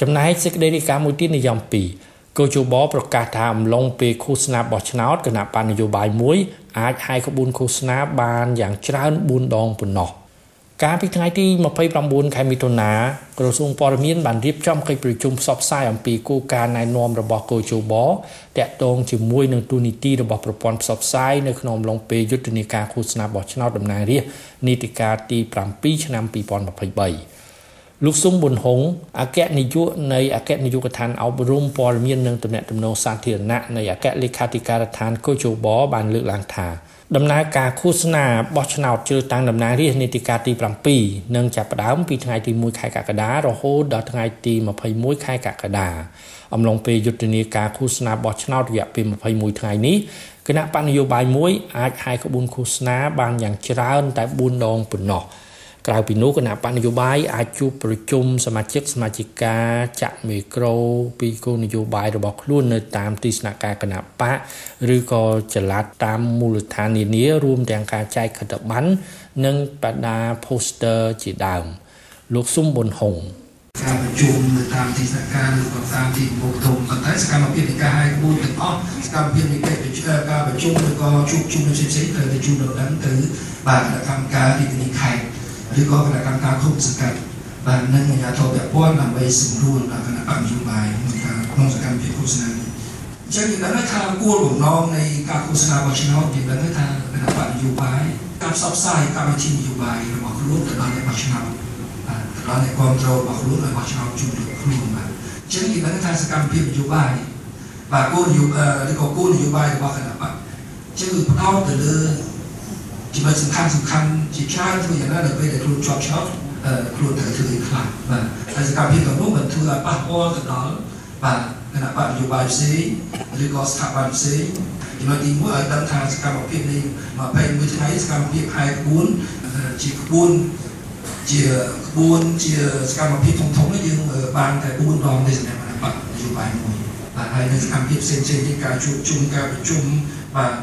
ចំណែកសេចក្តីរាយការណ៍មួយទៀតនិយម2កោជបប្រកាសថាអំឡុងពេលឃោសនាបោះឆ្នោតគណៈបញ្ញយោបាយមួយអាចហាយក្បួនឃោសនាបានយ៉ាងច្រើន4ដងប៉ុណ្ណោះកាលពីថ្ងៃទី29ខែមិថុនាក្រសួងព័ត៌មានបានរៀបចំកិច្ចប្រជុំផ្សព្វផ្សាយអំពីគោលការណ៍ណែនាំរបស់កោជបតាក់ទងជាមួយនឹងទូនីតិរបស់ប្រព័ន្ធផ្សព្វផ្សាយនៅក្នុងអំឡុងពេលយុទ្ធនាការឃោសនាបោះឆ្នោតតំណាងរាស្ត្រនីតិកាលទី7ឆ្នាំ2023 លោកស៊ុំប៊ុនហុងអគ្គនាយកនៃអគ្គនាយកដ្ឋានអប់រំព័ត៌មាននិងទំនាក់ទំនងសាធារណៈនៃអគ្គលេខាធិការដ្ឋានកោជបបានលើកឡើងថាដំណើរការឃោសនាបោះឆ្នោតជ្រើសតាំងតំណាងរាស្ត្រនីតិកាលទី7នឹងចាប់ផ្ដើមពីថ្ងៃទី1ខែកក្កដារហូតដល់ថ្ងៃទី21ខែកក្កដាអំឡុងពេលយុទ្ធនាការឃោសនាបោះឆ្នោតរយៈពេល21ថ្ងៃនេះគណៈបញ្ញយោបាយមួយអាចហាយក្បួនឃោសនាបានយ៉ាងច្រើនតែ4ដងប៉ុណ្ណោះ។ ក្រៅពីនោះគណៈបកនយោបាយអាចជួបប្រជុំសមាជិកសមាជិកាចាក់មីក្រូពីគោលនយោបាយរបស់ខ្លួននៅតាមទីស្នាក់ការគណៈបកឬក៏ចល័តតាមមូលដ្ឋាននានារួមទាំងការចែកខិត្តប័ណ្ណនិងបដា poster ជាដើម លោកស៊ុំប៊ុនហុងការប្រជុំនៅតាមទីស្នាក់ការឬក៏តាមទីមុខធំប៉ុន្តែសកម្មភាពនៃការឲ្យក្បួនទាំងអស់សកម្មភាពនៃការប្រជុំឬក៏ជួបជុំផ្សេងៗត្រូវតែជួបដំណឹងទៅបាទគណៈកម្មការទីធានាខេត្ត ឬក៏គណៈកម្មការគ្រប់សង្កាត់បាននឹងអាជ្ញាធរពាក់ព័ន្ធដើម្បីសម្រួលដល់គណៈបកនយោបាយក្នុងការក្នុងសកម្មភាពឃោសនានេះអញ្ចឹងយើងដឹងថាគោលបំណងនៃការឃោសនារបស់ឆ្នោតយើងដឹងថាគណៈបកនយោបាយការផ្សព្វផ្សាយកម្មវិធីនយោបាយរបស់ខ្លួនទៅដល់អ្នកបោះឆ្នោតបាទទៅដល់អ្នកគ្រប់គ្រងរបស់ខ្លួនឲ្យបោះឆ្នោតជូនខ្លួនបាទអញ្ចឹងយើងដឹងថាសកម្មភាពនយោបាយបាទគោលនយោបាយឬក៏គោលនយោបាយរបស់គណៈបកអញ្ចឹងគឺផ្ដោតទៅលើ ចំណុចសំខាន់សំខាន់ជាច្រើនធ្វើយ៉ាងណាដើម្បីឲ្យខ្លួនជាប់ឆ្នោតខ្លួនត្រូវធ្វើខ្លះបាទហើយសកម្មភាពទាំងនោះមិនធ្វើឲ្យប៉ះពាល់ទៅដល់បាទគណៈបកនយោបាយផ្សេងឬក៏ស្ថាប័នផ្សេងចំណុចទី1ឲ្យដឹងថាសកម្មភាពនេះ21ថ្ងៃសកម្មភាពហែក្បួនជាក្បួនជាក្បួនជាសកម្មភាពធំធំនេះយើងបានតែ4ដងទេសម្រាប់គណៈបកនយោបាយមួយបាទហើយនៅសកម្មភាពផ្សេងៗទៀតការជួបជុំការប្រជុំបាទ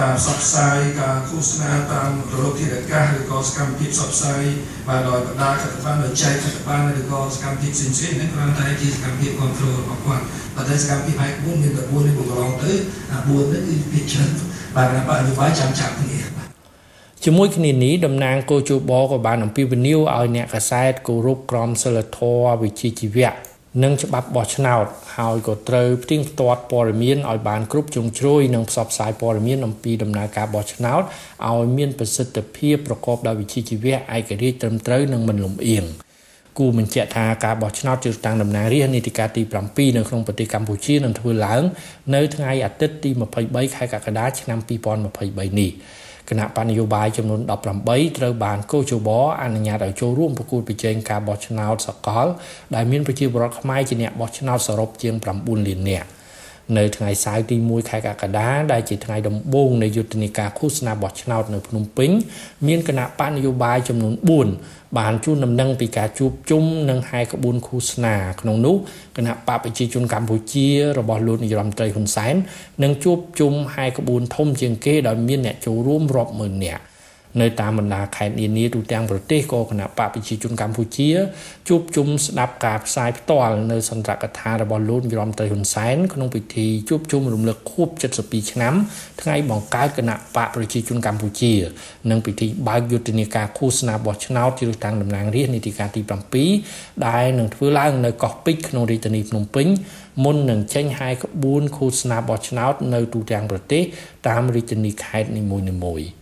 ការផ្សព្វផ្សាយការឃោសនាតាមរលកធាតុអាកាសឬក៏សកម្មភាពផ្សព្វផ្សាយបាទដោយបណ្ដាខិត្តប័ណ្ណដោយចែកខិត្តប័ណ្ណឬក៏សកម្មភាពផ្សេងៗនេះគ្រាន់តែជាសកម្មភាព control របស់គាត់ប៉ុន្តែសកម្មភាពឯ4មានតែ4នេះបង្រងទៅអា4នេះគឺពីច្រើនបាទគណៈបកនយោបាយចាំចាប់គ្នាជាមួយគ្នានេះតំណាងកោជបក៏បានអំពាវនាវឲ្យអ្នកកសែតគោរពក្រមសីលធម៌វិជ្ជាជីវៈ និងច្បាប់បោះឆ្នោតហើយក៏ត្រូវផ្ទៀងផ្ទាត់ព័ត៌មានឲ្យបានគ្រប់ជ្រុងជ្រោយនិងផ្សព្វផ្សាយព័ត៌មានអំពីដំណើរការបោះឆ្នោតឲ្យមានប្រសិទ្ធភាពប្រកបដោយវិជ្ជាជីវៈឯករាជ្យត្រឹមត្រូវនិងមិនលំអៀងគូបញ្ជាក់ថាការបោះឆ្នោតជ្រើសតាំងតំណាងរាស្ត្រនីតិកាលទី7នៅក្នុងប្រទេសកម្ពុជានឹងធ្វើឡើង នៅថ្ងៃអាទិត្យទី23ខែកក្កដាឆ្នាំ2023នេះ គណៈបញ្ញយោបាយចំនួន18ត្រូវបានកោជបអនុញ្ញាតឲ្យចូលរួមប្រគួតប្រជែងការបោះឆ្នោតសកលដែលមានប្រជាពលរដ្ឋខ្មែរជាអ្នកបោះឆ្នោតសរុបជាង9លាននាក់ នៅថ្ងៃសៅរ៍ទី1ខែកក្កដាដែលជាថ្ងៃដំបូងនៃយុទ្ធនាការឃោសនាបោះឆ្នោតនៅភ្នំពេញមានគណៈបញ្ញយោបាយចំនួន4បានជួនដំណឹងពីការជួបជុំនិងហែក្បួនឃោសនាក្នុងនោះគណៈបកប្រជាជនកម្ពុជារបស់លោកនាយរដ្ឋមន្ត្រីហ៊ុនសែននឹងជួបជុំហែក្បួនធំជាងគេដោយមានអ្នកចូលរួមរាប់ម៉ឺននាក់ នៅតាមបណ្ដាខេត្តនានាទូទាំងប្រទេសក៏គណៈបកប្រជាជនកម្ពុជាជួបជុំស្ដាប់ការផ្សាយផ្ទាល់នៅសន្ទរកថារបស់លោកនាយរដ្ឋមន្ត្រីហ៊ុនសែនក្នុងពិធីជួបជុំរំលឹកខួប72ឆ្នាំថ្ងៃបង្កើតគណៈបកប្រជាជនកម្ពុជា និងពិធីបើកយុទ្ធនាការឃោសនាបោះឆ្នោតជ្រើសតាំងតំណាងរាស្ត្រនីតិកាលទី7ដែលនឹងធ្វើឡើងនៅកោះពេជ្រក្នុងរាជធានីភ្នំពេញមុននឹងចេញហាយក្បួនឃោសនាបោះឆ្នោតនៅទូទាំងប្រទេសតាមរាជធានីខេត្តនីមួយៗ